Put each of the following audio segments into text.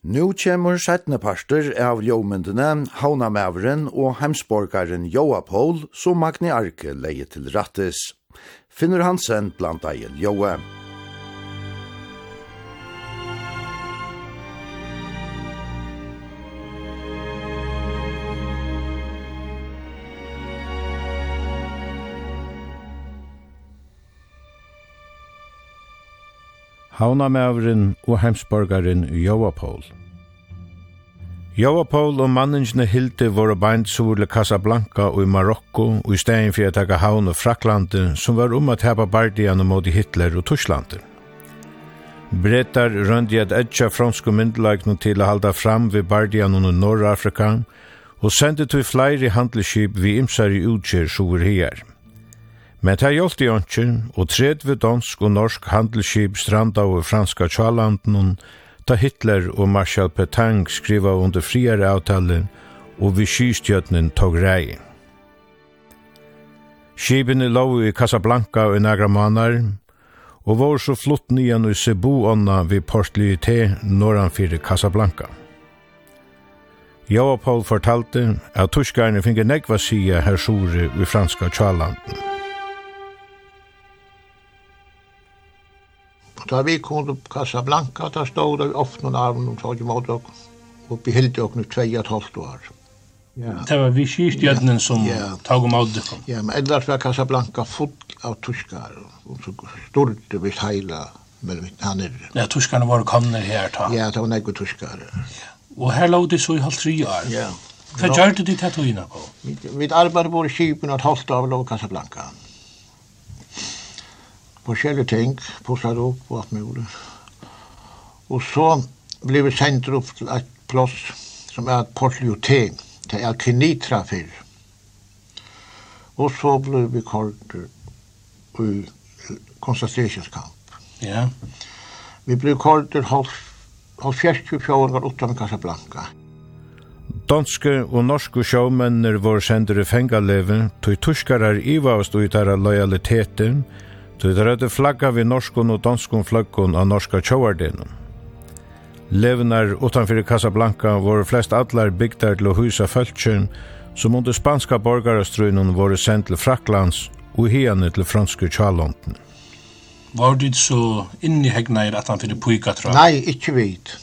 Nu kjemur sættne parster av ljåmyndene, haunamævren og heimsborgaren Joa Paul, som Magni Arke leie til rattis. Finner Hansen blant egen Joa. havnamævren og heimsborgaren Joapol. Joapol og manningene Hilde var beint sur til Casablanca og i Marokko og i stedet for å takke havn og Fraklande som var om at hepa bardiene mot Hitler og Torslande. Bretar røndi at etja franske myndelagnum til å halda fram ved bardianen i Norra Afrika og sendi til flere handelskip vi imsar i utgjør sover her. Men det hjelpte i åndsjen, og tredje dansk og norsk handelsskip stranda over franska tjalanden, da Hitler og Marshal Petain skriva under friare avtalen, og vi skystjøtnen tog rei. Skibene lå i Casablanca og nagra manar, og var så flott nyan i Cebu-ånda ved Port Lyité norranfyrir Casablanca. Joa Paul fortalte at tuskerne finge negva sida her sore i franska tjalanden. Da vi kom til Casablanca, da stod det ofte noen armen og tog imot dere, og behildte dere og 2,5 år. Ja. Det var vi skistjøtnen som ja. tog imot dere. Ja, men ellers var Casablanca full av tuskar og så stod vi heila mellom han er. Ja, tyskarna var kommet her ta. Ja, det var nekve tuskar. Ja. Og her lå det så i halv tre år. Ja. Hva gjør du ditt her togina på? Vi arbeid på skipen og et halvt av lov Casablanca. Ja forskjellige ting, pusset opp og alt mulig. Og så ble vi sendt opp til et plass som er et portliote, det er Kinitra fyrr. Og så ble vi kalt i konsentrasjonskamp. Ja. Vi ble kalt til halvfjerstju fjåingar utan Casablanca. Danske og norske sjåmenner var sendere fengaleven, tog tuskarar ivavst ut av lojaliteten, og Du der rødde flagga vi norskun og danskun flaggun av norska tjóardinum. Levnar utanfyrir Casablanca voru flest allar byggdar til å husa fölkjum som under spanska borgarastrunum voru sendt til Fraklands og hiane til fransku tjálondin. Var du så inni hegnair at han fyrir puika tra? Nei, ikkje vit.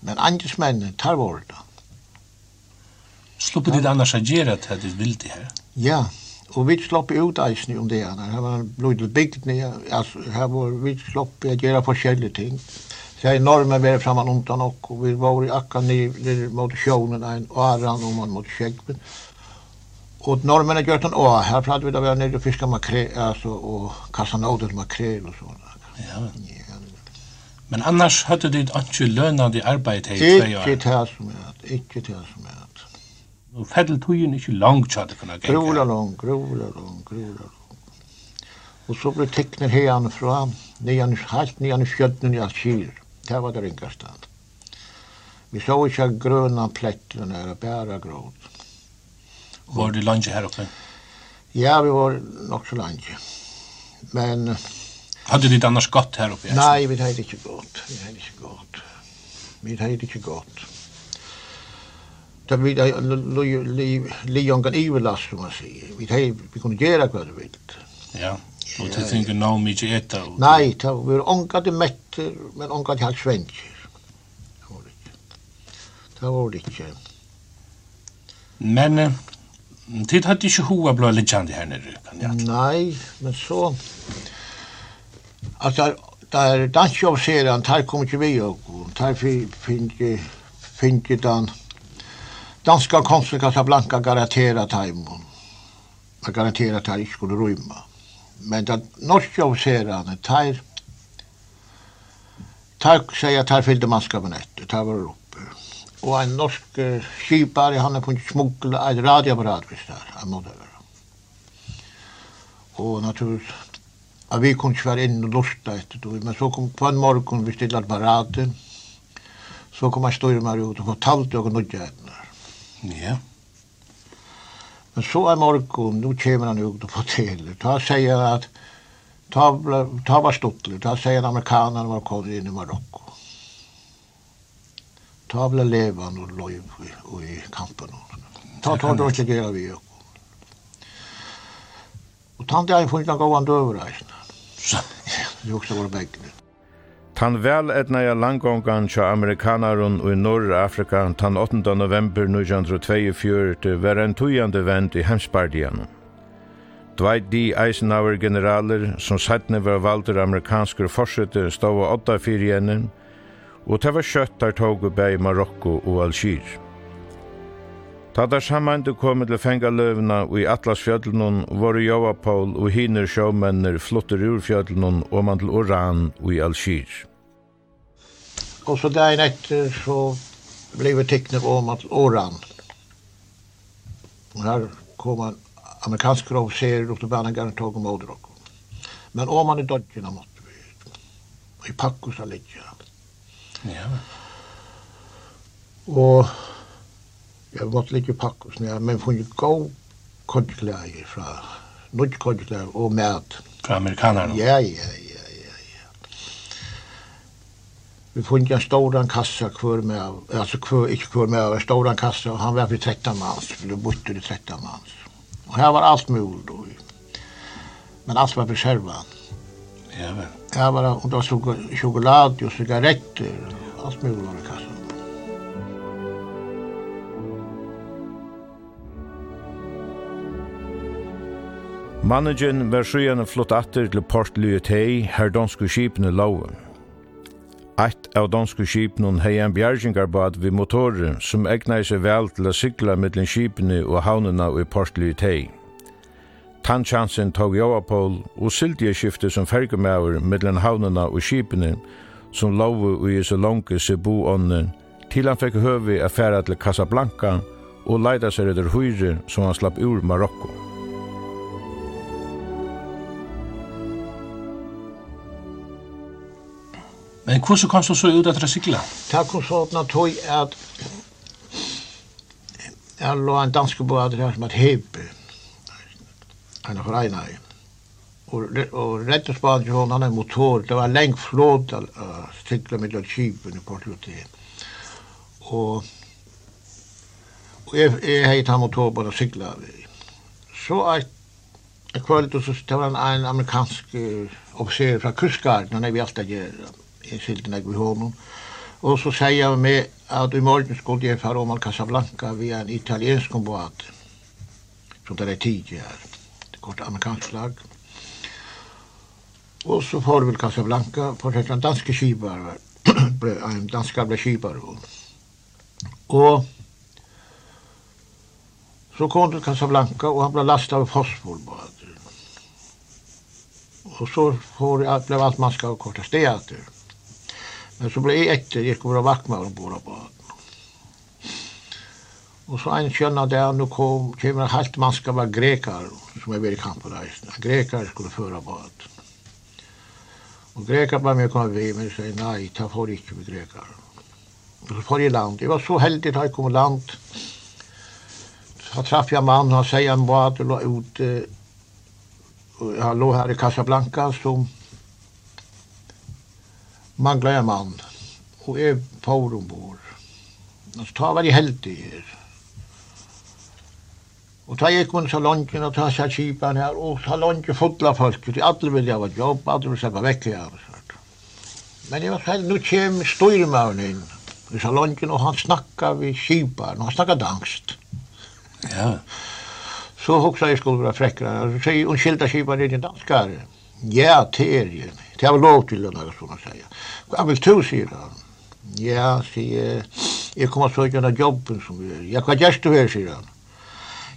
Men andres menn tar vorda. Sluppet dit annars a gjerra til at vildi her? Ja, ja og vi slapp ut eisen om det här. Här var blodet bygd ner. altså, her var vi slapp å gjøre forskjellige ting. Så här normen var framman omtan och, og vi var i akkan ner mot sjånen en arran om man mot skäggen. Og normen har gjort en å. her pratade vi da vi var nere og fiska makrel altså, og kassa åt makrel og sånn. Ja. ja. Men annars hadde du ikke lønnet i arbeid her i tre år? Ikke til som är. ikke til som är og fettel tøyen ikke langt så det kunne gænge. Grola lang, grola lang, grola lang. Og så ble tekner heian fra, nian, halt nian i fjødden i Alkir. Det var det ringastan. Vi så ikke grøna pletten her, bæra gråd. Var det langt her oppe? Ja, vi var nok så langt. Men... Hadde ditt annars gått her oppe? Nei, vi hadde ikke gått. Vi hadde ikke gått. Vi hadde ikke gått där vi lejongan överlast som man sier. Vi, hej, vi kunne gjøre hva du vil. Ja, og och det tänker nog eta. äta. Nej, det var ångade metter, men ångade halv svenskar. Det var det ikke. Men tid hadde ikke hoa blå liggande her nere, kan jeg? Nei, men så... er där danskjobseraren, där kom ikke vi og, där finns inte den... Fin, danska konsul Casablanca garantera tajmon. Man garantera tajmon skulle rymma. Men den norska officerarna tajmon Tack säger tar här fyllde man skabinettet, Tar var oppe. uppe. Och en norsk skipare han har funnit smuggla ett radioapparat visst Han en modell. Och naturligtvis, att vi kunde svära in och lusta efter. Men så kom på en morgon, vi stillade apparaten. Så kom en styrmare ut och talade och nödde henne. Ja. Men så er morgon, då kommer han ut på hotellet. Han säger att ta, ta var stuttelig, Han sier att amerikanerna var kommet inn i Marokko. Ta ble levan og lov i, i kampen. Ta ta då och gera vi. jo. Och tant jag funnet inte gå över. Så. Det är også våre begge. Tan vel etna ja langgongan tja amerikanarun i Norr-Afrika tan 8. november 1924 var en tujande vend i hemspardianum. Dwight D. Eisenhower generaler som sættne var valdur amerikanskur forsøtte stod av 8 fyrir og det var kjøtt der tog i Marokko og Algier. Ta der saman du kom til fenga løvna og i Atlasfjöllunum var Jovapol og hinner sjåmenner flotter ur fjöllunum og man til Oran og i Algier. Og så dagen etter så blev vi tecknet om at Oran. Og her kom en amerikansk officer och då började han tag om Odrock. Men om man i dodgerna måste vi ut. I Pakkus har ligger han. Ja. Och jag måste ligga i Pakkus men jag men får ju gå kodkläger från Nordkodkläger och med. Från amerikanerna? Ja, ja, vi funnet en stor kassa kvar med, alltså kvar, inte kvar med, en stor kassa och han var för 13 mans, för det bodde i 13 mans. Och här var allt mul då. Men allt var för. Ja, men. Här var och det var choklad och cigaretter, allt mul var i kassan. Managen var sjøen flott atter til Port Lyotei, her danske skipene loven. Eitt av danske skipnun hei en bjergingarbad vi motorer som egnar seg vel til å sykla mellom skipene og havnena og i portlige tei. Tannsjansen tog Joapol og sildige skiftet som fergemauer mellom havnena og skipene som lovu og i så se seg boånden til han fikk høvi affæra til Casablanca og leida seg etter høyre som han slapp ur Marokko. Men hvordan kom du så ut etter å sikla? Takk kom så tog at jeg lå en dansk båd her som et Heber, Han av Reinari. Og, og rett og spaden til hon, han er motor, det var lengt flåd å uh, sikla mitt av kipen på sluttet. Og, og jeg, jeg heit han motor bare sikla vi. Så at jeg kvöld, og så det var en, en amerikansk officer fra Kustgarden, han er vi alltid gjerne jeg skilte meg ved hånden. Og så sier jeg meg at i morgen skulle jeg fara om Casablanca via en italiensk kombat, som det er tidlig her, det kort amerikansk lag. Og så får vi Casablanca, for det er danske kibar, en danskar ble kibar. Og så kom til Casablanca, og han ble lastet av fosforbad. Og så får, ble alt mannskap kortet stedet. Men så ble jeg etter, jeg skulle være vaktmannen på våre barn. Og så en kjønna der, nå kom, kommer en halvt mannskap av grekar, som er veldig kampen der. Grekar skulle føre bad. Og grekar bare med å komme ved, men jeg sier, nei, ta for ikke med grekar. Og så får jeg land. Jeg var så heldig da jeg kom land. Så traff jeg mann, han sier en bad, og la ut, og han lå her i Casablanca, som manglar en mann, og jeg får ombord. Og så tar jeg heldig her. Og ta gikk man salongen og ta seg kipan her, og salongen fotla folk, de alle vil jeg var jobb, alle vil jeg var vekk her. Men jeg var selv, nå kjem styrmannen inn i salongen, og han snakka vi kipan, og han snakka dangst. Ja. Så hoksa jeg skulle være frekkere, og så sier, unnskyld, kipan i din danskare. Ja, det er jeg. Det var lov til å lage sånn å si. Hva vil du, sier han. Ja, sier jeg Jeg kommer så gjerne jobben som vi er. Ja, hva gjør du her, sier han.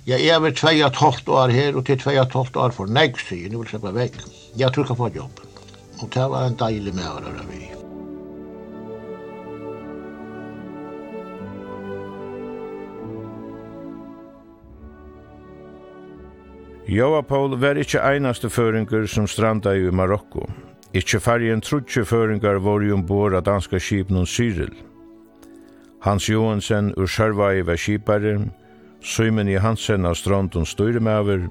Ja, jeg er ved 2,5 år her, og til 2,5 år for nek, sier jeg. Nå vil jeg slippe vekk. Jeg tror jeg kan jobben. Og det var en deilig med å røre vi. Joa Paul var ikkje einaste føringur som stranda i Marokko. Ikkje færre enn trutje føringar var jo ombord av danska skipnum Cyril. Hans Johansen ur Sjærvai var skipare, Søymen i Hansen av Strandun styrmæver,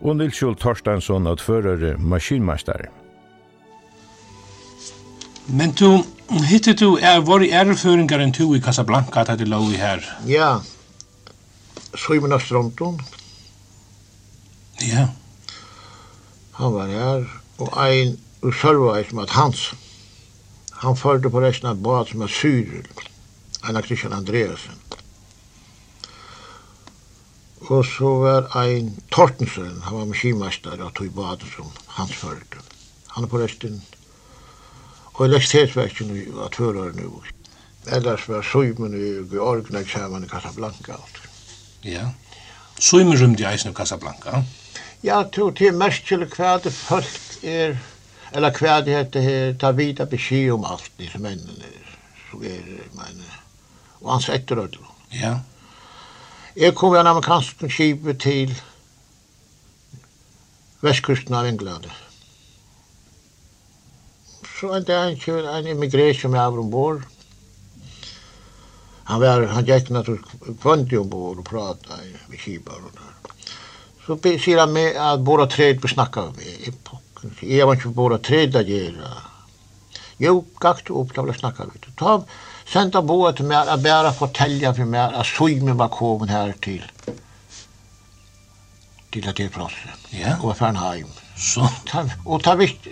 og Nils Jol Torstensson av førare maskinmeister. Men du, hittet du, er, var i æreføringar enn du i Casablanca at du lå i her? Ja, Simon av Strandun. Ja. Han var her, og ein og sørva et med hans. Han førte på resten av bad som er Cyril, en av Christian Andreasen. Og så var ein Tortensen, han var maskinmester og tog bad som hans førte. Han er på resten og elektrisitetsverken i atfører nu. Ellers var Søymen i Georgen eksamen i Casablanca. Ja. Søymen rymde i eisen i Casablanca. Ja, to til merkelig hva det folk er eller hva det heter her, ta videre beskjed om alt disse mennene så er, det, men, og hans etterødler. Ja. Jeg kom igjen amerikansk skip til vestkusten av England. Så en dag kjør en immigré som jeg var ombord. Han var, han gikk naturligvis kvantig ombord og pratet med skipet og der. Så sier han med at både tre besnakket med. Jeg Jeg var ikke på våra tredje gjerra. Jo, gakt opp, da ble snakka vidt. Ta, senda boa til meg, at bare fortelja for meg, at sujmen var komin her til, til at det er plass. Ja. Og var fern heim. Så? Ta, og ta visst,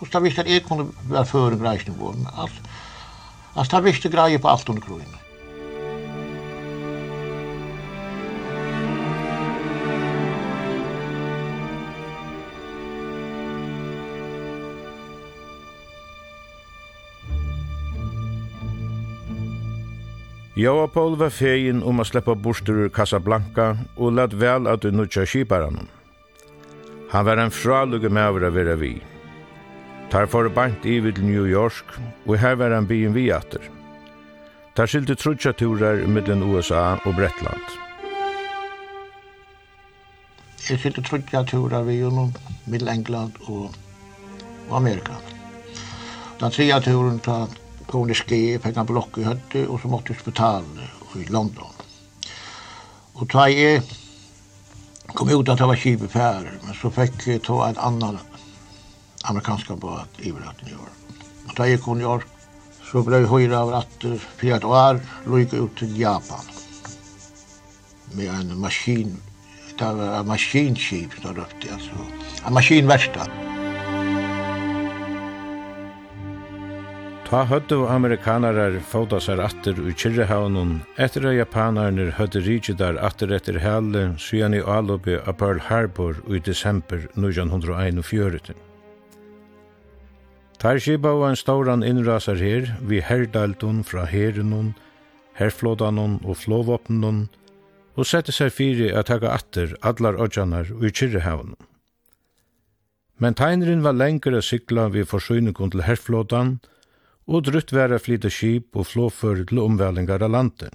hos ta visst at jeg kunne være før en vår, men alt, altså ta visst greie på alt under kronen. Joa Paul var fegin om a sleppa bostur ur Casablanca og lad vel at du nutja kiparan. Han var en fralugge med over vera vi. Tar for bant i vid New York, og her var han byen vi atter. Tar skilte trutja turar mellom USA og Bretland. Jeg skilte trutja turar vi gjennom Middel England og Amerika. Den tredje turen tar gående skrev, fikk han blokk i høtte, og så måtte jeg betale i London. Og da jeg kom ut at det var kjipe færer, men så fikk jeg ta en annan amerikanska båt i hvert New York. Og da jeg kom i York, så ble jeg høyre av ratter, et år, lukk ut til Japan med en maskin, det var en maskinskip, så røpte jeg, altså. En maskinverkstad. Ta høttu amerikanarar fóta sær atter ui Kyrrehavnun etter at japanarnir høttu rikidar atter etter helle síðan i alubi av Pearl Harbor i desember 1941. Tar skipa og en stóran innrasar her vi herdaldun fra herunun, herflådanun og flåvåpnun og sette seg fyri at taka atter allar odjanar ui Kyrrehavnun. Men teinrin var lengre sikla sykla vi forsynikon til herflådan og og drutt være flyta skip og flåfør til omvælingar av landet.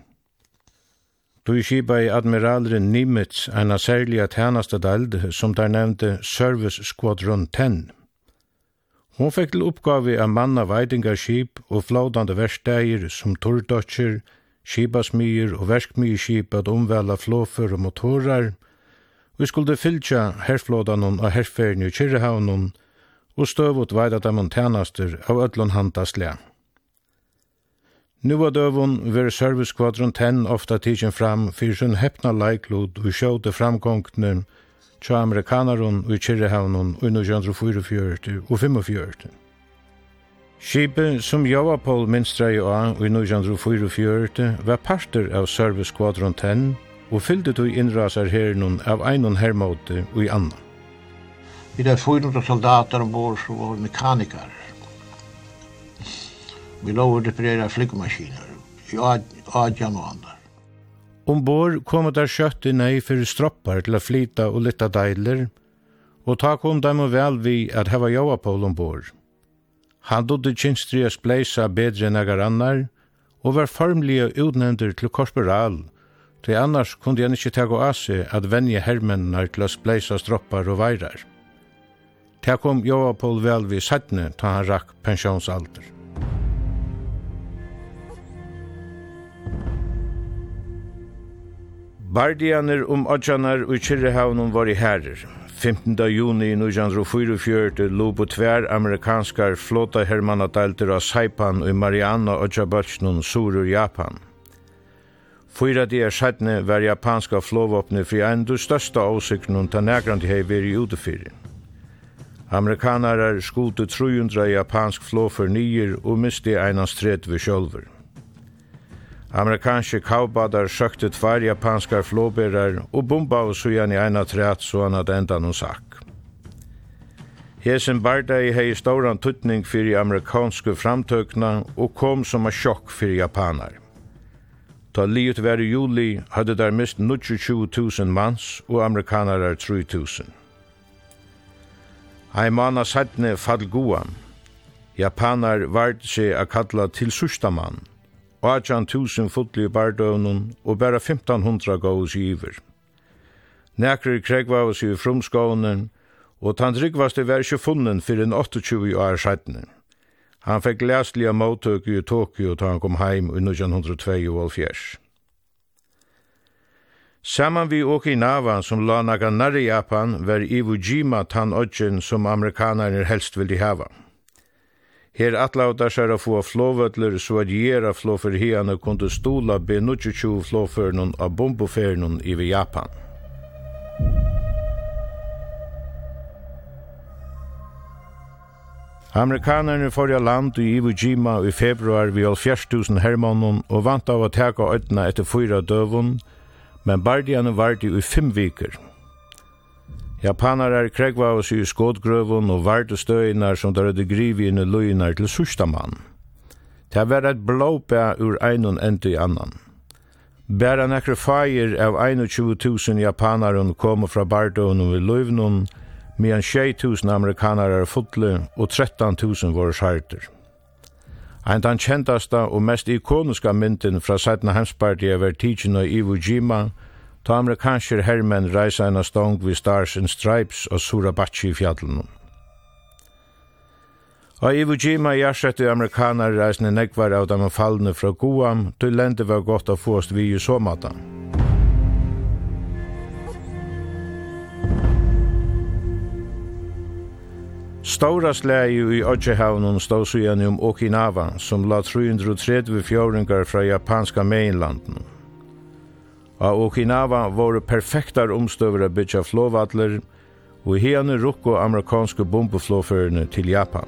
Du skipa i admiraleren Nimitz en av særlige tjeneste deld som der nevnte Service Squadron 10. Hon fikk til oppgave av manna veidingarskip og flådande versteir som tordotcher, skipasmyer og verskmyerskip at omvæla flåfør og motorar, og skulle fylltja herflådanon og herferen i Kyrrehavnon og støvut veida dem tænastur av öllun handa. Nu var døvun ver servicekvadron 10 ofta tidsin fram fyrir sin hepna leiklod og sjóte framgångtnum tja amerikanarun og kyrrehavnun og i 1944 og 45. Skipe som Javapol minstra i A og i 1944 var parter av servicekvadron 10 og fyllte tog innrasar hernun av einon hermåte og i annan. Vi er 400 soldater ombord som var mekanikar. Vi lov å reparera flygmaskiner i Adjan og andre. Ombord kom der kjøtt i nei for stroppar til å flyta og lytta deiler, og ta kom dem og vel vi at heva joa på ombord. Han dodde kynstri å spleisa bedre enn agar annar, og var formlige utnevnder til korporal, til annars kunde han ikke tega av seg at venje hermennar til å spleisa stroppar og veirar. Det kom Jovapol vel vid sættene ta han rakk pensjonsalder. Bardianer om Adjanar og Kirrehavnum var i herrer. 15. juni 1944 lo på tver amerikanskar flåta hermanadelter av Saipan og Mariana og Jabatsnun sur ur Japan. Fyra dier sættene var japanska flåvåpne fri enn du størsta avsikten hun ta negrant hei veri utefyrir. Amerikanarar skute 300 japansk flåfer nyer og misti einans tret vi sjølver. Amerikanske kaubadar søkte tvær japanskar flåberar og bomba og sujan i eina træt så han at enda noen sak. Hesen Bardai hei stauran tuttning fyrir amerikanske framtøkna og kom som a sjokk fyrir japanar. Ta liut var i juli hadde der mist 22.000 mans og amerikanarar 3.000. Hei manna sættne fall goa. Japanar vart seg a kalla til sustamann. 18.000 fotlige bardøvnun og bæra 1500 gav i iver. Nekri kregva oss i frumskånen, og tan tryggvaste var ikke funnen fyrir en 28 år sættne. Han fekk læsliga mottøk i Tokyo da han kom heim i 1902 Saman vi Okinawa som la naga nærri Japan var Iwo Jima tan odgen som amerikanarnir helst vildi hava. Her atlauta sær a få flåvøtler så at gjera flåfer hiane kunde stola B-22 flåførnun av bomboførnun i Japan. Amerikanerne forja land i Iwo Jima i februar vi 7000 hermannum og vant av å teka øytna etter fyra døvun, men bardiane vardi i fem viker. Japanarar kregva oss i skådgrøvun og vardi støynar som der hadde grivi inn i løynar til sustamann. Det var et blåbæ ur einun endi i annan. Bæra nekre fagir av 21.000 japanaren kom fra bardoen og ved løyvnun, medan 6.000 amerikanarar fotle og 13.000 var skjarter. Ein den kjentasta og mest ikoniska myndin fra Sætna Hemspartiet var tidsin og Iwo Jima, ta amerikanskir hermen reisa eina stong vi Stars and Stripes og Surabachi i fjallunum. Og Iwo Jima jarsetti amerikanar reisne negvar av dem fallne fra Guam, til lente var godt å fåst vi i somata. Stora slægi i Ojehavnun stod sujan om Okinawa, som la 330 fjóringar fra japanska mainlanden. A Okinawa var perfektar omstøver a bytja flåvatler, og hene rukko amerikanske bombeflåførene til Japan.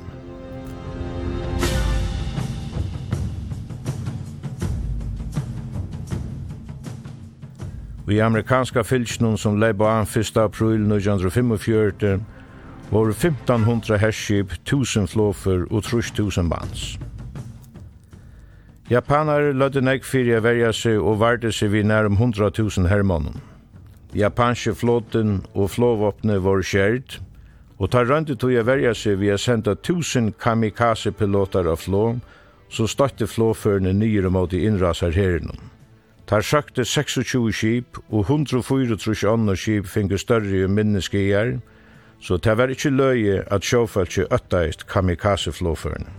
Vi amerikanska fylsnum som leib an 1. april 1945 var 1500 herskip, 1000 flåfer og 3000 bands. Japanar lødde nek fyrir a verja seg og varte seg vi nærum 100.000 hermannen. Japanske flåten og flåvåpne var skjert, og tar rønte tog a verja seg vi a senda 1000 kamikaze-pilotar av flå, så støtte flåførene nyere mot i innrasar herren. Tar søkte 26 skip, og 104 trusj andre skip finke større minneskegjerm, så det var ikke løye at sjåfalkje øttaist kamikaze-flåførene.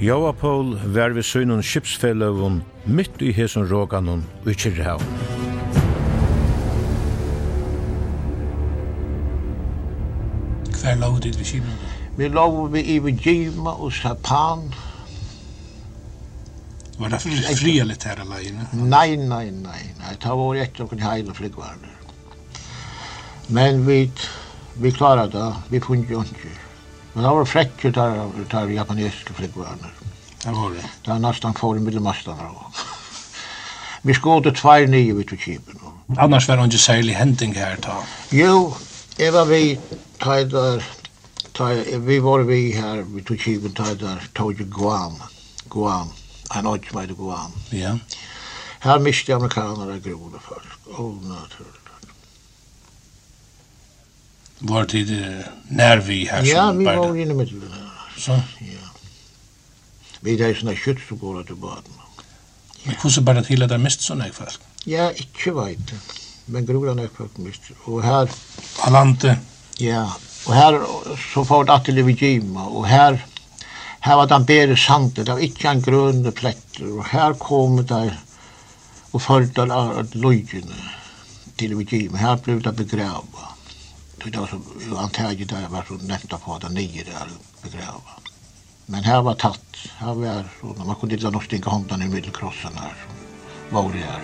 Joa Paul var vi synun skipsfelløvun mitt i hesson råganun og i Kirrehavn. Hver lov dit vi skipna? Vi lov vi i Vegima og Satan. Var det fria litt her alene? Nei, nei, nei, nei. Det var etter okkur heil og flygvarner. Men vi vi klarar det, vi fungerer jo ikke. Men det var frekker av de japanesiske flikkvarene. Det var det. Det var nesten for i middelmastene også. Vi skådde tvær nye vidt og kjipen. Annars var det ikke særlig hending her ta? Jo, jeg var vi der, vi var vi her vidt og kjipen der, tog jo Guam, Guam, Han øyne ikke heter Guam. Ja. Her miste amerikanere grunne først, oh, naturlig. Var tid nervi här Ja, vi var inne med Så? Ja. Vi det är såna kött som går till baden. Men hur så bara till att det mest såna i folk? Ja, inte vet. Men grodan är folk mest. Och här... Alante? Ja, och här så får det att det lever gymma. Och här... Här var den en sandet, det var inte en grön plätter. Och här kom det och följde av lojorna till vi gym. Här blev det begravda. Det var så antaget där var så nätta på att nio där begrava. Men här var tatt, här var så, man kunde inte nog stinka håndan i middelkrossen här som var det här.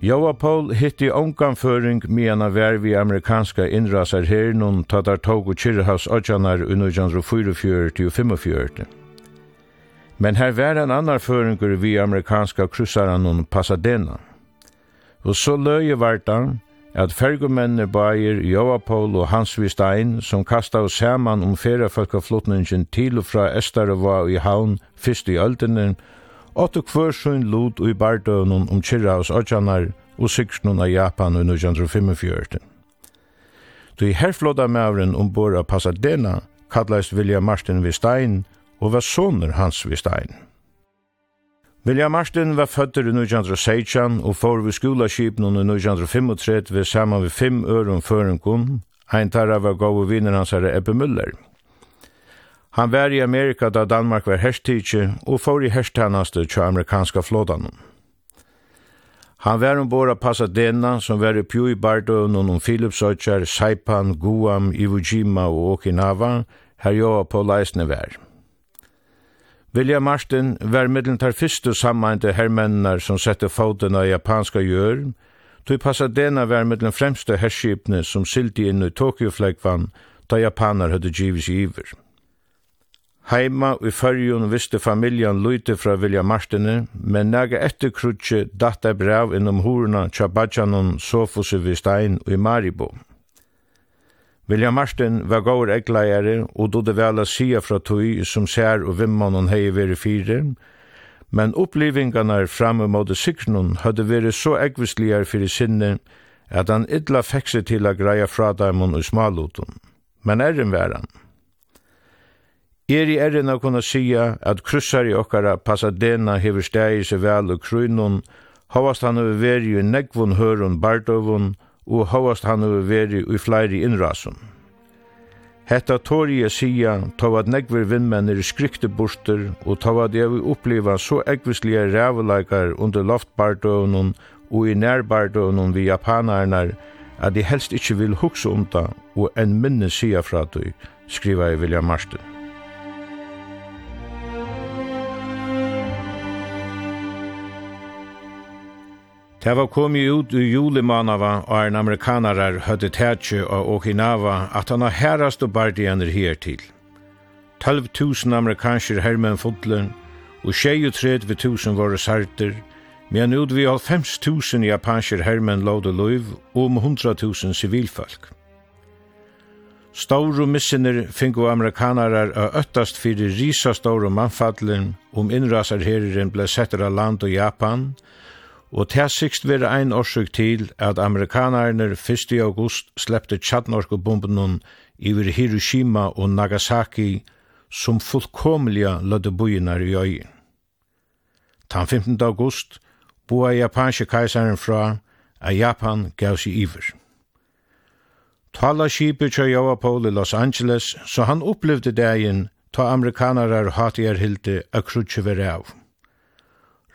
Joa Paul hitti onganføring medan han vi amerikanska innrasar her nun tatar tog og kyrrhaus odjanar i 1944-45. Men her var en annar føringur vi amerikanska krussaran om Pasadena. Og så løye vartan at fergumennene bager Joapol og Hans Vistein som kasta oss saman om ferafalkaflottningen til og fra Estarova i havn fyrst i øldene, åtte kvørsund lot og i bardøvnen om Kirraus Ojanar og siksten av Japan i 1945. Du i herflåda mavren ombord av Pasadena kallast Vilja Martin Vistein og og var soner hans vi stein. William Martin var fødder i 1916 og får vi skolaskipen i 1935 ved saman ved fem øren føringen, ein tarra var gode vinner hans herre Ebbe Müller. Han var i Amerika da Danmark var herstidje og får i herstanaste til amerikanska flådan. Han var ombord av Pasadena, som var i Pui og noen Philipsøtjar, Saipan, Guam, Iwo Jima og Okinawa, her jo på leisene var. William Martin var middelen tar fyrstu sammeinte hermennar som sette fotena i japanska gjør, tog Pasadena var middelen fremste herskipne som sildi inn i Tokyo-flegvann da japanar hadde givis i iver. Heima i fyrjun visste familjan lute fra Vilja Martine, men nega etter krutje datta brev innom horna tja Bajanon Sofuse Vistein og i Maribo. William Martin var gaur eggleier og dodde vel a sia fra tui som sær og hon hei veri fyrir, men opplevingarna framme mot siknun hadde veri så eggvisligar fyrir sinne at han idla fekse til a greia fra daimon og smalotun. Men erren var han. Er i erren a kunna sia at kryssar i okkara Pasadena hever stegi seg vel og krynun, hovast han over veri i negvun hørun bardovun, og hovast han over veri i fleiri innrasun. Hetta tori jeg sia, tog at negver vinnmenn er skrykte borster, og tog at jeg vil oppleva så ekvislige rævelaikar under loftbardøvnun og i nærbardøvnun vi japanarnar, at jeg helst ikkje vil hukse om det, og en minne sia fra du, skriva i William Marston. Det var kommet ut i julimanava og en amerikanarar høyde tætje av Okinawa at han har herrast og bardianer her til. 12.000 amerikanskir hermen fotlen og 23.000 våre sarter, men ut vi 50.000 japanskir hermen lovde loiv og om 100.000 sivilfolk. Stauro missinner fingo amerikanarar a öttast fyrir risa stauro mannfallen om innrasar herren ble setter av land og Japan, og Og til sikst vil ein årsøk til at amerikanerne 1. august slepte tjadnorkobomben iver Hiroshima og Nagasaki som fullkomliga lødde bojinar i øyen. Tan 15. august boa japanske kajsaren fra at Japan gav seg iver. Tala skipet kjør Java på i Los Angeles, så han opplevde dagen ta amerikanarar hatier hilde akrutje vere av.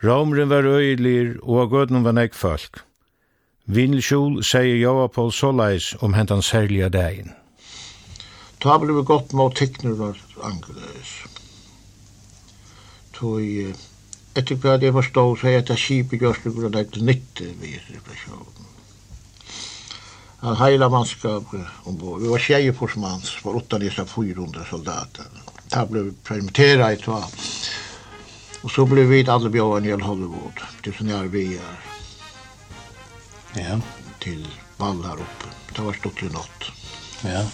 Romren var øylir, og av gøtnum var nek folk. Vinelskjol sier Joa Paul Solais om hentan særlige dagen. Ta ble vi godt mot tikkner var angrøs. Tog, etter hva jeg forstod, sier at det kjipe gjørs det grunn av nytte vi ved situasjonen. Han heila mannskap ombord. Vi var tjejer på som hans, var åtta lisa 400 soldater. Ta ble vi permitteret i tog. Og så ble vi alle bjöden i Hollywood. til som jag vi er. Ja. Til Vall her oppe. Det var stått i natt. Ja.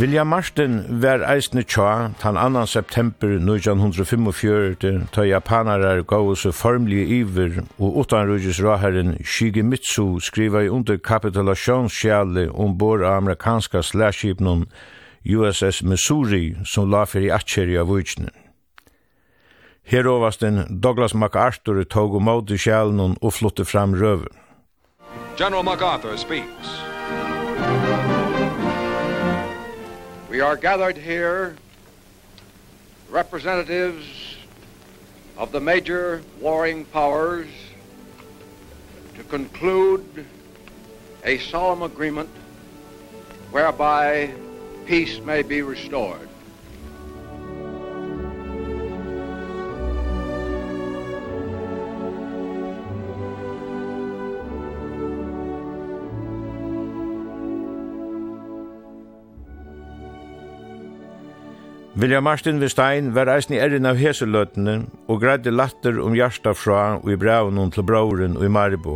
William Martin var eisne tja tan 2. september 1945 ta japanarar gav oss formlige iver og utanrugis raherren Shigemitsu skriva i under kapitulationssjale ombord av amerikanska slagskipnum USS Missouri som la fyrir i atjeri av vujtjene. Herovasten Douglas MacArthur tog og av sjalen og flytte fram røven. General MacArthur speaks. We are gathered here, representatives of the major warring powers, to conclude a solemn agreement whereby peace may be restored. Vilja Martin Vestein var eisen i erin av heseløtene og greide latter om hjarta fra og i braunen til brauren og i Maribo.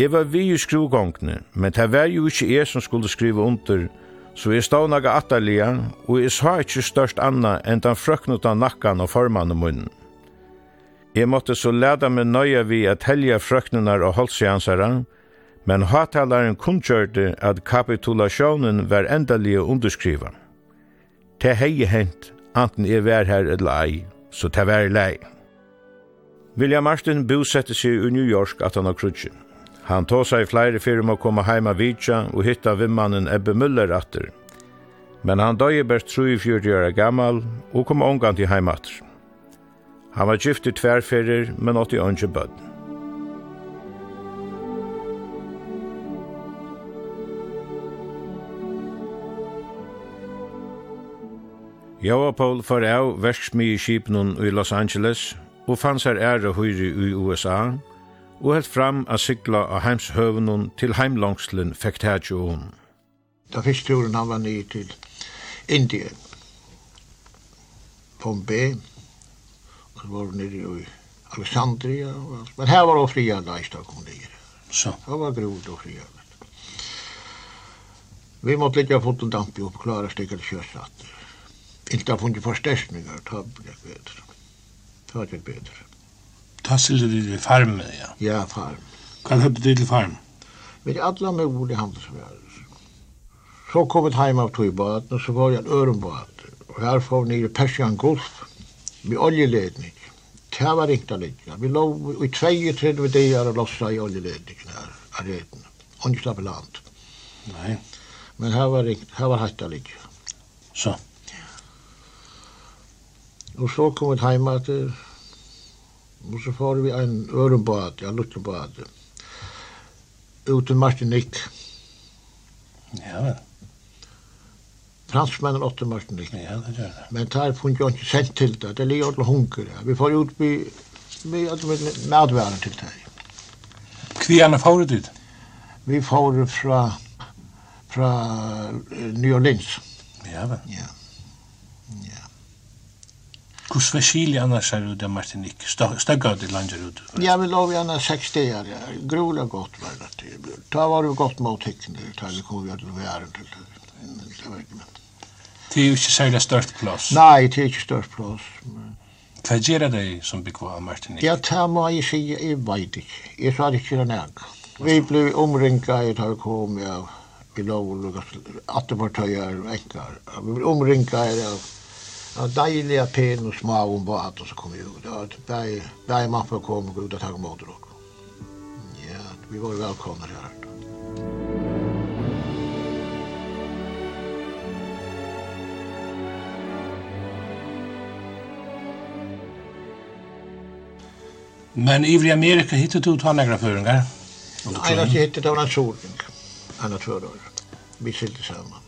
Jeg var vi i skruvgongene, men det var jo ikke jeg som skulle skrive under, så jeg stod naga attalia, og jeg sa ikke størst anna enn den frøknuta nakkan og formann og munnen. Jeg måtte så leda meg nøya vi at helja frøknunar og holdsjansara, men hatalaren kunngjørte at kapitulasjonen var endalige underskriva det hei hent, anten jeg var her eller ei, så det var lei. William Martin bosette seg i New York at han har krutsin. Han tog seg flere fyrir om å komme heima vidja og hitta vimmannen Ebbe Müller atter. Men han døg best 43 år gammal og kom omgang til heimatter. Han var gift i tverrferer, men åtti ønske bødden. Joa Paul får av verksmi i Kipnun i Los Angeles og fanns her ære høyre i USA og helt fram a sigla av heimshøvnun til heimlangslen fekk tætjo hon. Da fyrst turen han var nye til Indien, Pompei, og så var vi nere i Alexandria og alt. Men her var det fria leist av kom nere. Så. Det var grod og fria. Vi måtte ligga foten dampi opp, klara stikker kjøsatter inte har funnit förstärkningar, ta det bättre. Ta det bättre. Ta sig det till farm, ja? Ja, farm. Vad hade du till farm? Vi är alla med ord i handelsvärlden. Så kom vi hem av Tuibaten och så var jag en öronbad. Och här får vi ner i Persian Gulf, med oljeledning. Det var inte lika. Vi låg i två, tre dagar och lossade i oljeledningen här. Arreten. Och inte slapp land. Nej. Men här var, här var hatta lite. Så. Og så kom vi heim at og så får vi en ørenbad, ja, luttebad, ut til Martinik. Ja, vel. Fransmännen åtte Martinik. Ja, det gjør det. Men der funnet jo ikke sendt til det, det ligger alle hunker. Ja. Vi får ut med, med, med medværen til det. Kvierne får det ut? Vi får det fra, fra New Orleans. Ja, vel. Ja. Ja. Kus Vesili annars är ute Martinik? Stöggar det landar ut. Ja, vi lov gärna 60 Ja. Grola gott var det. Ta var det gott mot tecknet. Ta det kom vi att vi är inte till med. Det är ju inte särskilt stört plats. Nej, det är inte stört plats. Hva gjør det som bekvar av Martinik? Ja, det må jeg si, jeg vet ikke. Jeg sa det inte den Vi ble omringet, jeg tar kom av i lov och lukas attepartöjer och enkar. Vi ble omringet, av var deilig pen og små om bad, og så kom vi ut. Det var bare, bare mappa kom og gå ut og takk mot dere. Ja, vi var velkomna her. Men i Vri Amerika hittet du ta några föringar? Nej, jag hittet av en sådning. Annars förrör. Vi sitter sammen.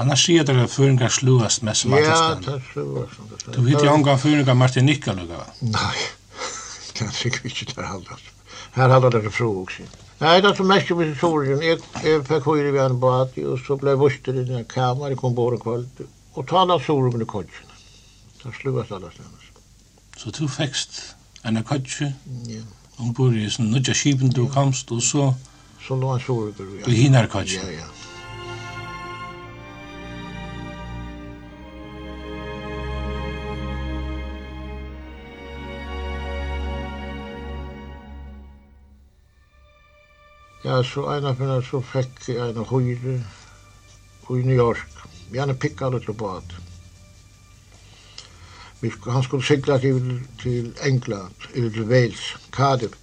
Annars sier dere at føringar sluast mest som Ja, det er sluast. Du vet jo omgang føringar Martin Nikka lukka, va? Nei, det er sikkert ikke der halvdags. Her hadde det fru også. Nei, det er så mest med historien. Jeg, jeg fikk høyre vi an bat, og så ble vuster i den kamer, kom bare kvöld, og tala sorum i kodjen. Det er sluast alla stedene. Så du fekst en kodgen? Ja. Ombord i sånn nødja skipen du komst, og så... Så lå han sorum i kodgen. I hinar kodgen? Ja, ja. Ja, så en av henne så fikk jeg en høyre i New York. Vi Janne pikka litt på at. Han skulle sigla til, til England, eller til Wales, Cardiff.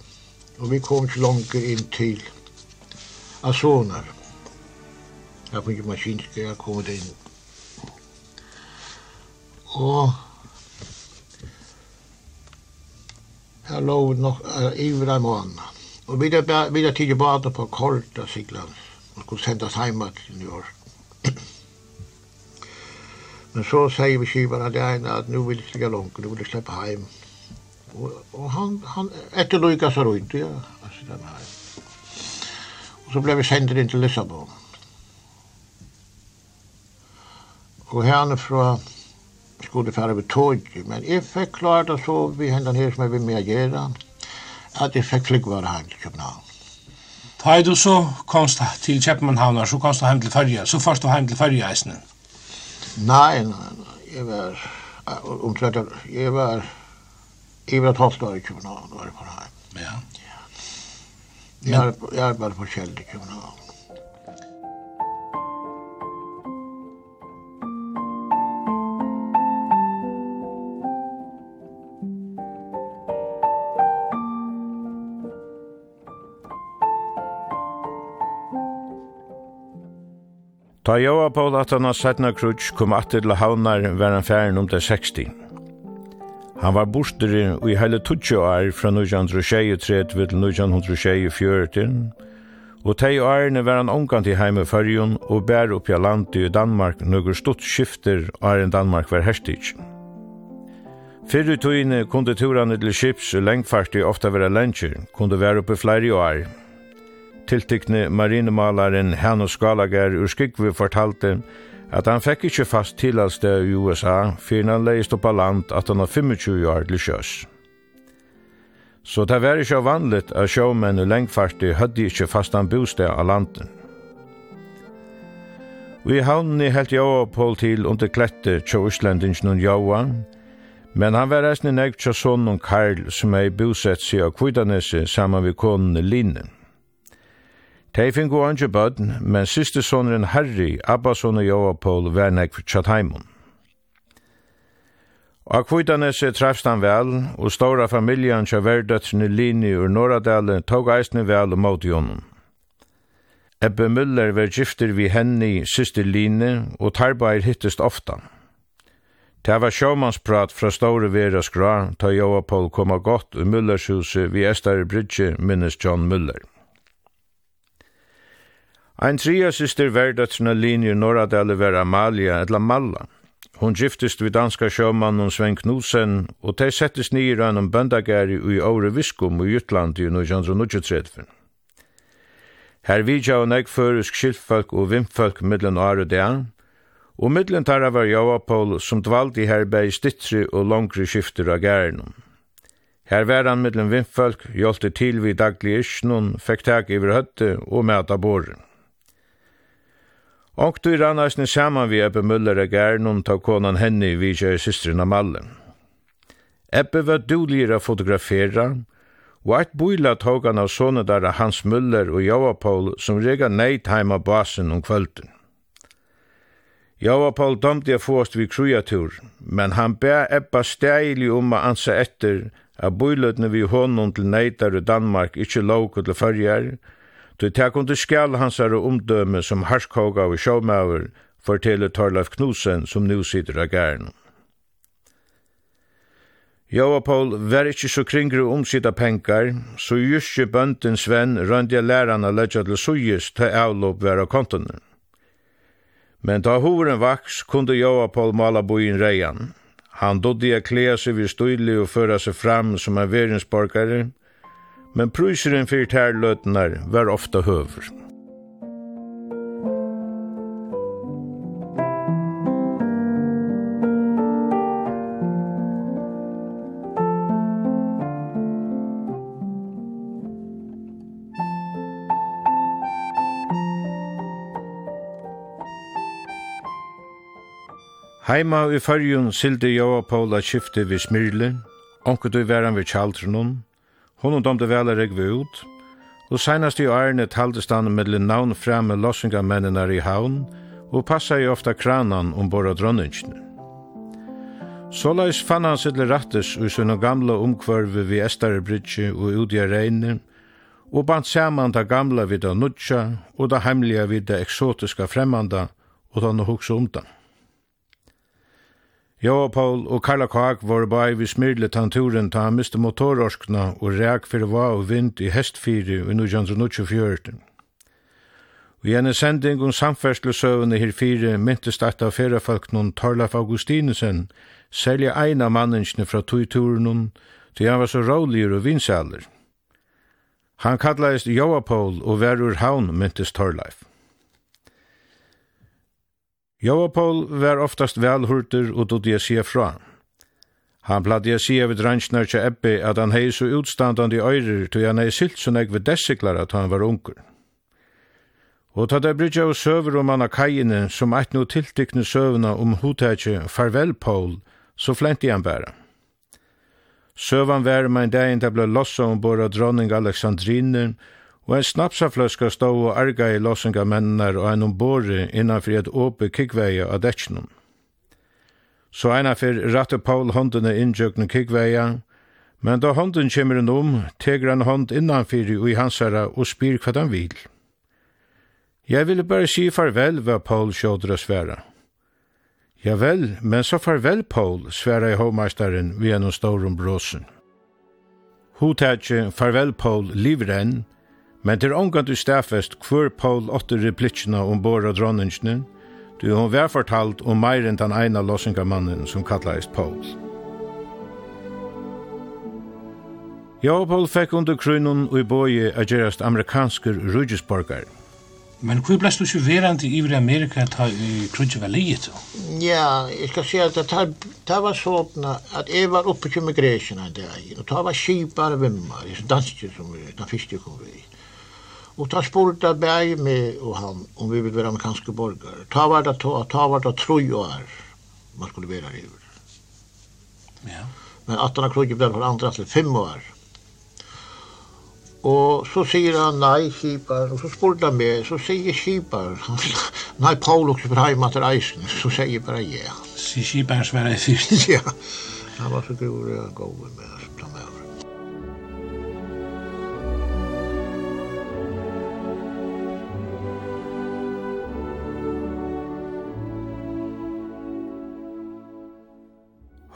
Og vi kom ikke langt inn til Azonar. Jeg fikk maskinske, jeg kom inn. Og her lå nok uh, iver en måned. Og vi där vi där på kort av Sigland, og skulle sändas hem til New York. Men så sier vi skivarna det ena at nu vil jeg stiga langt, nu vil jeg släppa hem. Og, og han, han efterlyckas så rundt, ja. altså den här. Og så ble vi sendt inn til Lissabon. Och härifrån skulle färra vid tåg, men jeg fikk klart at så vi hände her som jag vill med å gjøre, at jeg fikk flygvare her til København. Da er du så komst til Kjepmanhavn, så komst du hjem til Førja, så først du hjem til Førja, Eisne? Nei, nei, nei, jeg var omtrent, jeg var, jeg var et år i København, var jeg på heim. Ja. ja. Jeg, jeg var på Kjell i København. Ta joa Pál at han sætna krutsk kom atter til havnar var han færen om det 60. Han var borster i heile 20 år fra 1923 til 1924, og tei årene var han omkant i heime fyrjun og bær oppi av landet i Danmark nøkker stort skifter åren Danmark var herstig. Fyrr i kunde turene til skips og lengfartig ofta være lenger, kunde være oppi flere år, tiltikne marinemalaren Hannes Skalager ur Skikvi fortalte at han fikk ikkje fast tilhalste i USA fyrir han leist oppa land at han har 25 år til sjøs. Så det var ikkje vanligt at sjåmenn og lengfarti hødde ikkje fastan bostad av landen. Vi havnene helt Joa Paul til under klette tjå Østlendingen og Joa, men han var eisne negtja sonnen Karl som er i bosett seg av Kvidanese saman vi konen Linen. Tei fingu angi bødn, men siste sonren Harry, Abba og Joapol, var nek for Tjatheimun. Og kvitanese trefst han vel, og stora familjan tja verdøtsne Lini ur Norradale tog eisne vel og mot jonen. Ebbe Müller var gifter vi henni siste Lini, og tarbeir hittest ofta. Det var sjåmannsprat fra store vera skra, ta Joapol koma godt ur Müllershuset vi Estare Bridge minnes John Müller. Ein tria syster verdatsna linjer Norradale var Amalia etla Malla. Hon giftist vid danska sjømannen Sven Knudsen, og tei settes nir av bøndagari ui i Aure Viskum i Jutland i 1933. Her vidja og nek førisk skiltfolk og vimfolk middelen Aure Dea, og middelen tarra var Javapol som dvald i herbei stittri og langri skifter av gærinum. Her var han middelen vimfolk, hjolte til vid daglig isknun, fekk tak iver høtte og mæta boren. Og du rann eisne saman vi Ebbe Møller og gæren ta konan henne vi kjøy systrina Malle. Ebbe var duligere å fotografera, og eit boila tog han av sånne der Hans Møller og Paul som rega neid heima basen om kvölden. Java Paul dømte jeg fåst vi krujatur, men han bæ Ebba steili om å ansa etter at boilutne vi honom til neidar i Danmark ikkje lovko til fyrjar, og Du tek under skjall hansar og omdømme som harskoga og sjåmauer, forteller Torleif Knudsen som nu sitter av gæren. Joa Paul var ikkje så kringre omsida penkar, så just jyske bønden Sven røndja lærarna ledja til suyes til avlopp vera kontonen. Men ta horen vaks kunde Joa Paul mala boin reian. Han dodde a klea seg vid støyli og føra seg fram som en verinsborgare, og men pryseren fyrir tærløtnar var ofta høver. Heima i fyrjun sildi Jóa Paula skifti vi Smyrli, onkur du veran vi kjaldrunum, Hon domte vel er ikke ut, og senast i årene taltes med mellom navn frem med lossingamennene i havn, og passa i ofta kranan ombord av dronningene. Såleis fann han sitt rattes ui sina gamla omkvarve vi Estare Bridge og Udia Reine, og bant saman ta gamla vid det nudja og da heimliga vid eksotiska fremmanda og da han hugsa om det. Jeg og Paul og Karla Kak var bare vi smyrlet han turen ta han miste motororskna og reak fyrir va og vind i hestfyri i 1924. Og i en sending om samferdselsøvende her fire myntest at av ferrefolknen Torlaf Augustinesen, selja eina manninsne fra tog-turen, til han var så råligere og vinsaler. Han kallades Joapol og Verur Havn myntes Torlaf. Joapol var oftast velhurter og dodde jeg sier fra. Han pladde jeg sier ved rannsnar til Ebbe at han hei så utstandande i øyrer til han hei silt så nek ved dessiklar at han var unger. Og ta det brydja og søver om anna kajene som eit no tiltikne søvna om hotetje farvel Paul, så flenti han bæra. Søvan var med en dag en det ble lossa ombord av dronning Aleksandrinen, og en snapsafløska stå og arga i lossinga mennar og en ombore innanfri et åpe kikveia av detsjnum. Så eina fyrir ratte Paul håndene innjøkne kikveia, men da hånden kommer en om, teger han hånd innanfri og i hansara og spyr hva han vil. Jeg ville bare si farvel, var Paul sjådra sværa. Ja vel, men så farvel, Paul, sværa i hovmeistaren vi en stårum bråsen. Hotage farvel, Paul, livrenn, Men til ångan du stafest hver Paul åtte replitsjene om bor og dronningsne, du hun var fortalt om meir enn den ene låsingamannen som kallades Paul. Ja, Paul fikk under krunnen og i bøye av gerast amerikansker rujusborgar. Men hvor blei du ikke verand i Amerika ta i krydje var liet? Ja, jeg skal si at det var sånn at jeg var oppe til migresjene en dag, og det var skipar vimmar, danske som den fyrste kom vi i. Og ta spurte jeg bare med og han om vi vil være amerikanske borgare. Ta var det, ta, ta var det tre år man skulle være i. Ja. Men at 18 av krogen for andre til fem år. Og så sier han nei, skipar, og så spurte han meg, så sier skipar, nei, Paul også for heima til reisen, så sier jeg bare ja. Sier skipar svarer jeg først. ja, han var så grov og god med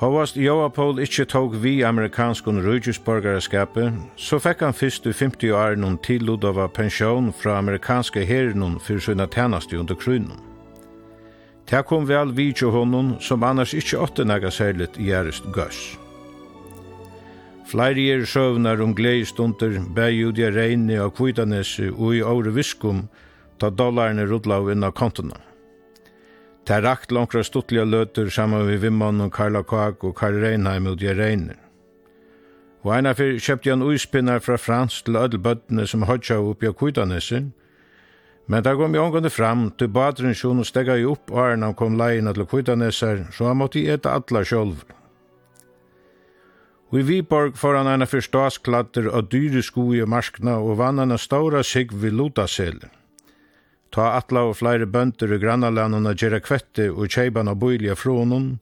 Hovast Joapol ikkje tog vi amerikanskun rujusborgaraskapet, så fekk han fyrst i 50 år noen tillod av pensjon fra amerikanske herren for sina tjeneste under krynen. Ta kom vel vi til honom som annars ikkje åtte nega særligt gjerest gøss. Flere er søvnar om gleistunter, bægjudja reine og kvitanese og i åre viskum, ta dollarene rudla av inna. Det er rakt langt fra stuttlige løter sammen med Vimman og Karla Kag og Karl Reinheim og Gjereiner. Og eina fyrir kjøpte han uispinnar fra Frans til ødelbøttene som hodja oppi av Kuitanessen, men der kom jeg omgående fram til badren sjón og stega jeg opp og han kom leina til Kuitanesser, så han måtte eta atla sjolv. Og i Viborg får han eina fyrir stasklatter og dyre sko i marskna og vann han en ståra sigg vid Lotaselen. Ta atla og flere bønder i grannalandene gjøre kvette og kjeiban av bøylige frånen,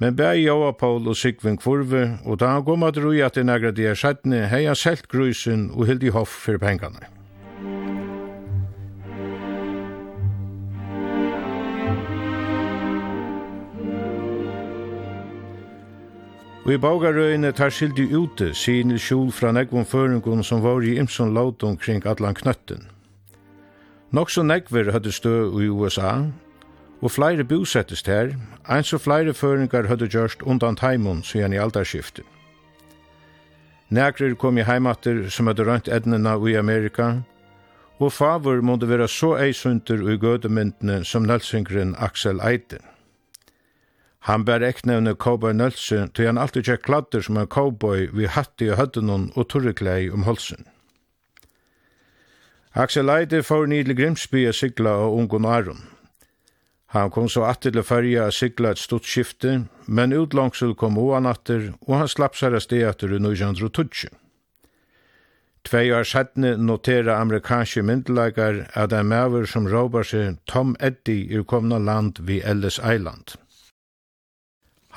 men bæg Java Paul og Sigvin Kvorve, og da han kom at rui at en agra dia skjedne, hei han selt grusen og hildi hoff for pengane. Og i bagarøyene tar skildi ute, sier Nils Kjol fra negvon føringon som var i Imson Lauton kring Atlan Knøtten. Nok så nekver hadde stø i USA, og flere bosettest her, eins og flere føringar hadde gjørst undan taimun siden i aldarskiftet. Nekrer kom i heimater som hadde rønt ednena i Amerika, og favor måtte være så eisunter i gødemyndene som nølsingren Axel Eide. Han bær eknevne Cowboy Nølse, til han alltid kjekk kladder som en cowboy vi hatt i høttenon og torreklei om holsen. Axel Leide får ni til Grimsby a sigla og ungon Aron. Han kom så atter til fyrja a sigla et stort skifte, men utlangsel kom oan atter, og han slapp seg sted atter i 1920. Tvei år sættne notera amerikanske myndelagar at en maver som råbar seg Tom Eddy er komna land vi Ellis Island.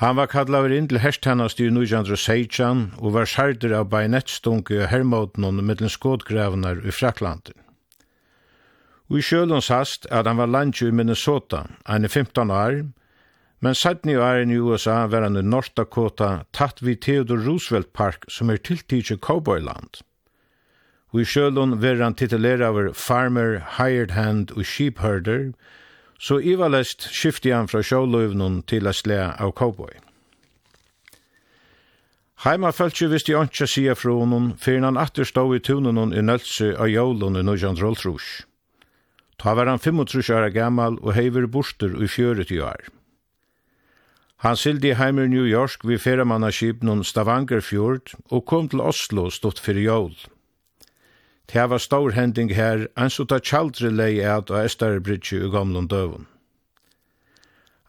Han var kallaver inn til herstennast i 1916 og var skjerder av bajonettstunke og hermåten under mittlen skådgravnar i Fraklanden. Og i sjølun sast at han var landet i Minnesota, ein 15 år, men satt i åren i USA var han i North Dakota tatt vid Theodore Roosevelt Park som er tiltidsi cowboyland. Og i sjølun var han titulera over Farmer, Hired Hand og Sheepherder, så ivalest skifti han fra sjøluvnun til å slå av cowboy. Heima fölkje visst i ontsa si fra honom, før han atter stod i tunen i nølse av jólun i nødjan rolltrus. Ta var han 35 år gammal og heiver borster i 40 år. Han sildi heimur i New York vid noen Stavangerfjord og kom til Oslo stått fyrir jól. Det var stor hending her, en så ta tjaldre lei at og Estarebridge i gamlun døvun.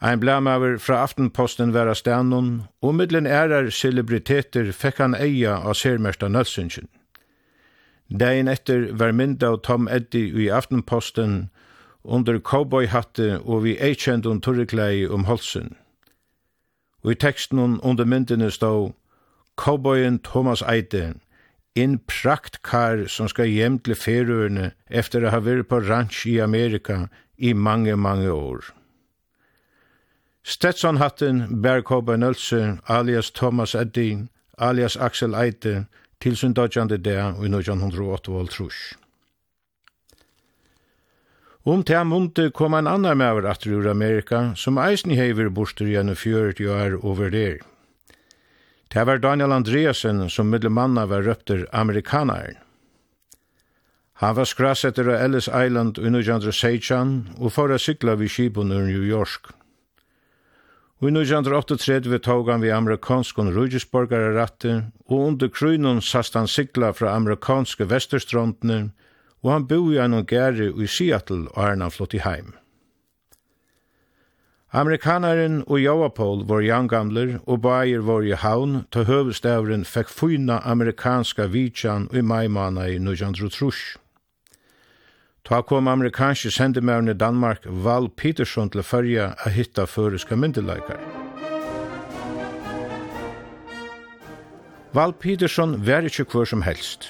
Ein blamaver fra Aftenposten vera stannon, og middelen ærar celebriteter fekk han eia av sermersta nødsynskjent. Dagen etter var mynda og Tom Eddy i Aftenposten under cowboyhatte og vi eikjent om turreklei om holsen. Og i teksten under myndene stod Cowboyen Thomas Eide, en praktkar som skal hjem til ferøerne efter å ha vært på ranch i Amerika i mange, mange år. Stetsonhatten bær Cowboy Nølse, alias Thomas Eddy, alias Axel Eide, til sundagjande det i 1908 Om til munte kom en annan med over atter ur Amerika, som eisen hever borster gjennom 40 år over der. Det var Daniel Andreasen som middelmanna var røpter amerikanaren. Han var skrass av Ellis Island i 1916 og for å sykla vid Kibon ur New York. Og i 1938 tog han vi amerikanskon rujusborgarratten, og under krynon sast han sigla fra amerikanske vesterstrondene, og han boi gjennom gære i Seattle og er han flott i heim. Amerikanaren og Joapol var jangamler og bæir var i haun, ta høvestavren fekk fyna amerikanska vidjan i maimana i 1938. Ta kom amerikanske sendemærne i Danmark Val Peterson til fyrja a hitta føreska myndelagare. Val Peterson var ikkje kvar som helst.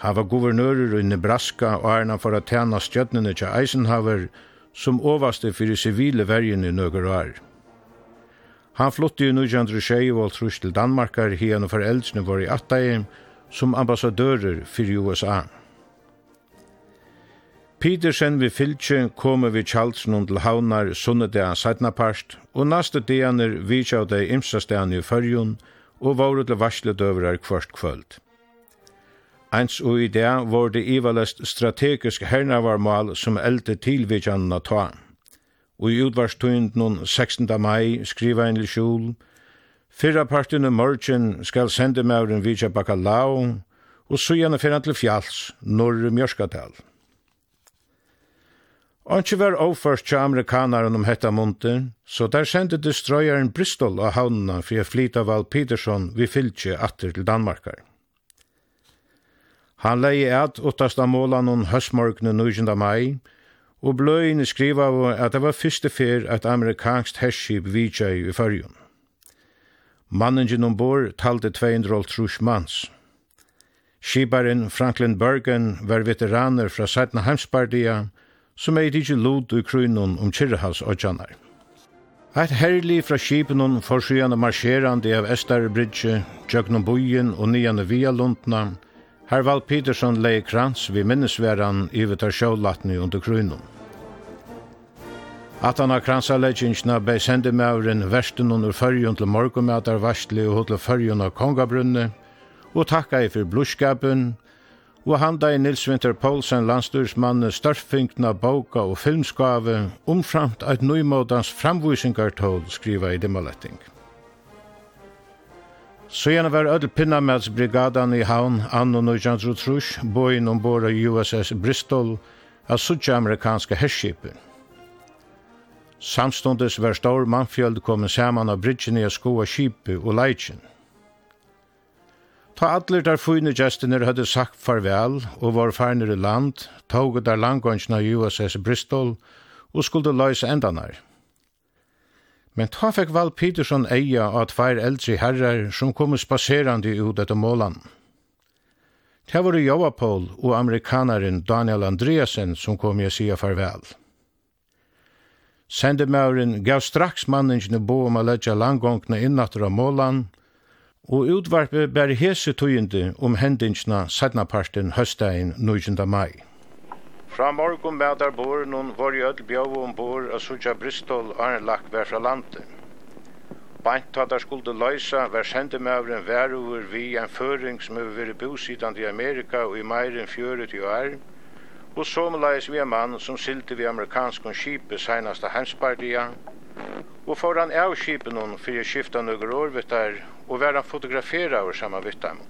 Han var guvernører i Nebraska og er for å tjene stjøttene til Eisenhower som overste for sivile vergen i nøkker år. Han flyttet i 1926 og trus til Danmarkar hien og foreldrene var i Attaim som ambassadører for USA. Petersen vi fylkje kom vi Kjaldsen til Havnar sunnedag sætnapart, og næste deaner vi kjav dei imsastegane i fyrjun, og våre til varsledøvrar kvart kvöld. Eins og i det var det ivalest strategisk hernavarmal som eldte tilvidjanna ta. Og i utvarstøynd noen 16. mai skriva en lisjul, Fyrra parten i morgen skal sende mauren vidja bakalau, og så gjerne fyrir til fjalls, norr mjørskatal. Anki var overførst til amerikanaren om hetta munter, så der sendte destroyeren Bristol av havnene for å av Val Peterson vi fylkje atter til Danmarkar. Han leie et åttast av målan om høstmorgene 9. mai, og bløyene skriva at det var første fyr at amerikansk herskip vidtja i fyrjun. Mannen ombord talte 200 mans. Skibaren Franklin Bergen var veteraner fra 17. heimspartiet, som er ikke lod i krynon om Kirrahals og Tjannar. Eit herlig fra skipenon forsøgjande marsjerande av Estar Bridge, Tjøknon Bojen og Nianne Via Lundna, Harvald Peterson leie krans vi minnesveran i vitar sjålatni under krynon. At han har kransa leggingsna bei sendemauren versten under fyrjun til morgumætar varsli og hodle fyrjun av kongabrunne, og takka i for blodskapen, og handa i Nils Winter Poulsen landstyrsmannen størfingtna boka og filmskave omframt eit nøymodans framvisingartål skriva i Dimmaletting. Søgjene var ødel Pinnamadsbrigadan i havn anno 1903, boin ombord av USS Bristol, av suttje amerikanske herskipen. Samstundes var stor mannfjöld kommet saman av bridgen i skoa kipi og leitjen. Ta allir der fine gestiner hadde sagt farvel og var farnir i land, tog der langgångsna USS Bristol og skulle løysa endanar. Men ta fikk Val Peterson eia av tveir eldre herrar som kom spaserande ut etter målan. Det var Joapol og amerikanaren Daniel Andreasen som kom i å sia farvel. Sendemauren gav straks manningene bo om å legge langgångene innatter av målan, og utvarpet bæri hese tøyende om hendingsna sætnaparten høstdagen 19. mai. Fra morgen med der bor nun var i ødel bjøv om bor og sutja Bristol arn lagt vær fra landet. Bant at der skulle løysa vær sendemævren vær over vi en føring som har vært bosidan i Amerika og i meiren 40 år, og somleis vi en mann som sildi vi amerikanskon kipe seinaste henspartia, og foran avskipen hon fyrir skifta nøkker år vittar og vera fotografera over saman vittam.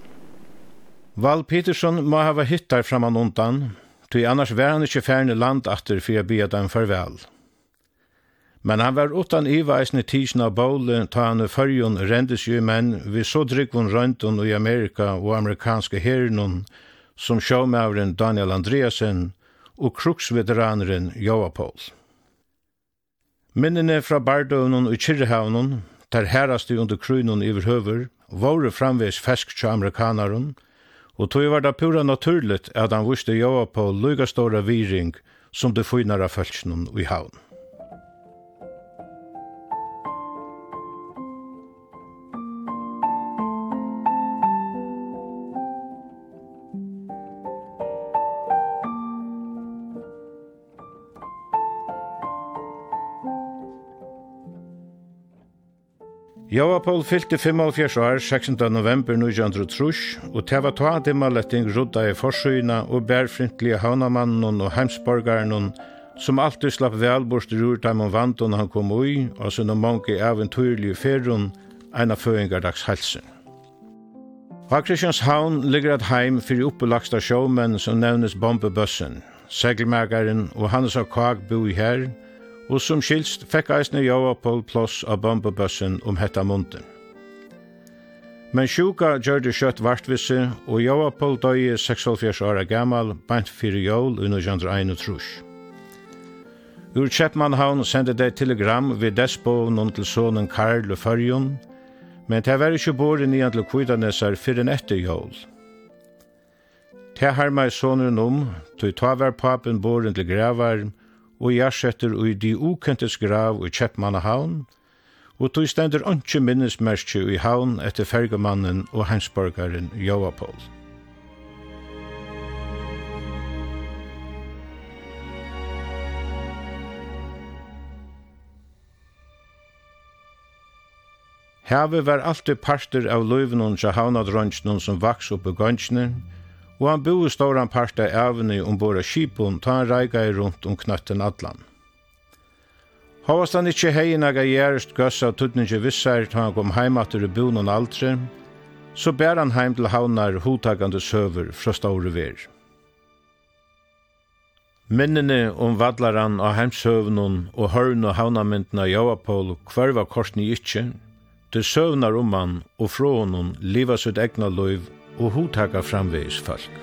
Val Peterson må hava hittar framan undan, tog annars var han ikkje færne land atter for jeg bia dem farvel. Men han var utan iveisne tisna av Bole, ta han i fyrjon rendes jo menn vi så drikvun røynton i Amerika og amerikanske herren som sjåmavren Daniel Andreasen og kruksveteraneren Joa Paul. Minnene fra Bardøvnen og Kyrrehavnen ter herraste under krynon iver høver, våre framvis fesk til amerikanaren, og tog var det pura naturligt at han viste joa på lugastora viring som det finare fölksnum i havn. Jova Paul fylte 75 år 16. november 1903, og det var ta dimmaletting rudda i forsøyna og bærfrintlige havnamannen og heimsborgaren som alltid slapp velborst rur dem om vantan han kom ui, og sånne mange eventyrlige ferun, en av føringardags helsen. Kristians Kristianshavn ligger et heim fyrir oppelagsta sjåmenn som nevnes bombebøssen. Segelmerkaren og Hannes av bo i her, og som skilst fekk eisne Joa på plås av bombebøssen om hetta munden. Men sjuka gjør det kjøtt vartvisse, og Joa på døye 46 år gammal, bant fyrir jól i trus. Ur Kjeppmannhavn sendte det telegram ved despoven til sonen Karl og Førjon, men det var ikke bor i nian til Kvidanesar fyrir en etter jól. Det har meg sonen om, tog ta var papen boren til gravar, og jarsetter ui di ukentes grav i Kjeppmannahavn, og tog stendur ønske minnesmerskje ui havn etter fergamannen og hensborgaren Joapold. Havet var alltid parter av løyvnum til havnadrønsjnum som vaks oppe gønsjnum, og han boi ståran av evne ombord av skipun ta han reikai rundt om knøtten atlan. Havast han ikkje hei naga gjerst gøss av tuttningi vissar ta han kom heimater i bunan altre, så bær han heim til havnar hotagande søver fra ståre ver. Minnene om vadlaran av heimsøvnun og hørn og havnamyndna Javapol kvarva korsni ikkje, til søvnar om han og från honom liva sitt egna loiv og hotaka framvegis folk.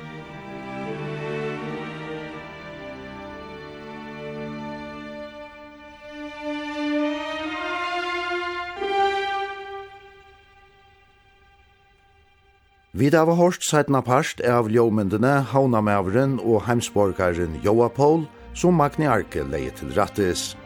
Vi hava hårst sætna parst av ljómyndene Havnamævren og heimsborgaren Joapol, som Magni Arke leie til rattis.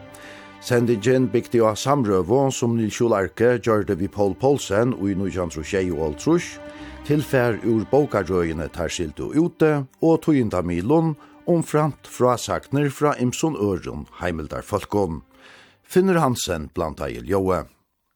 Sendingen bygde av samrøvå som Nilsjul Arke det vi Paul Poulsen og i Nujantrusjei og Altrush, tilfær ur bokarøyene tar skiltu ute og tøynda milon omframt frasagner fra Imson Ørum Heimildar folkom. Finner Hansen blant eil joe.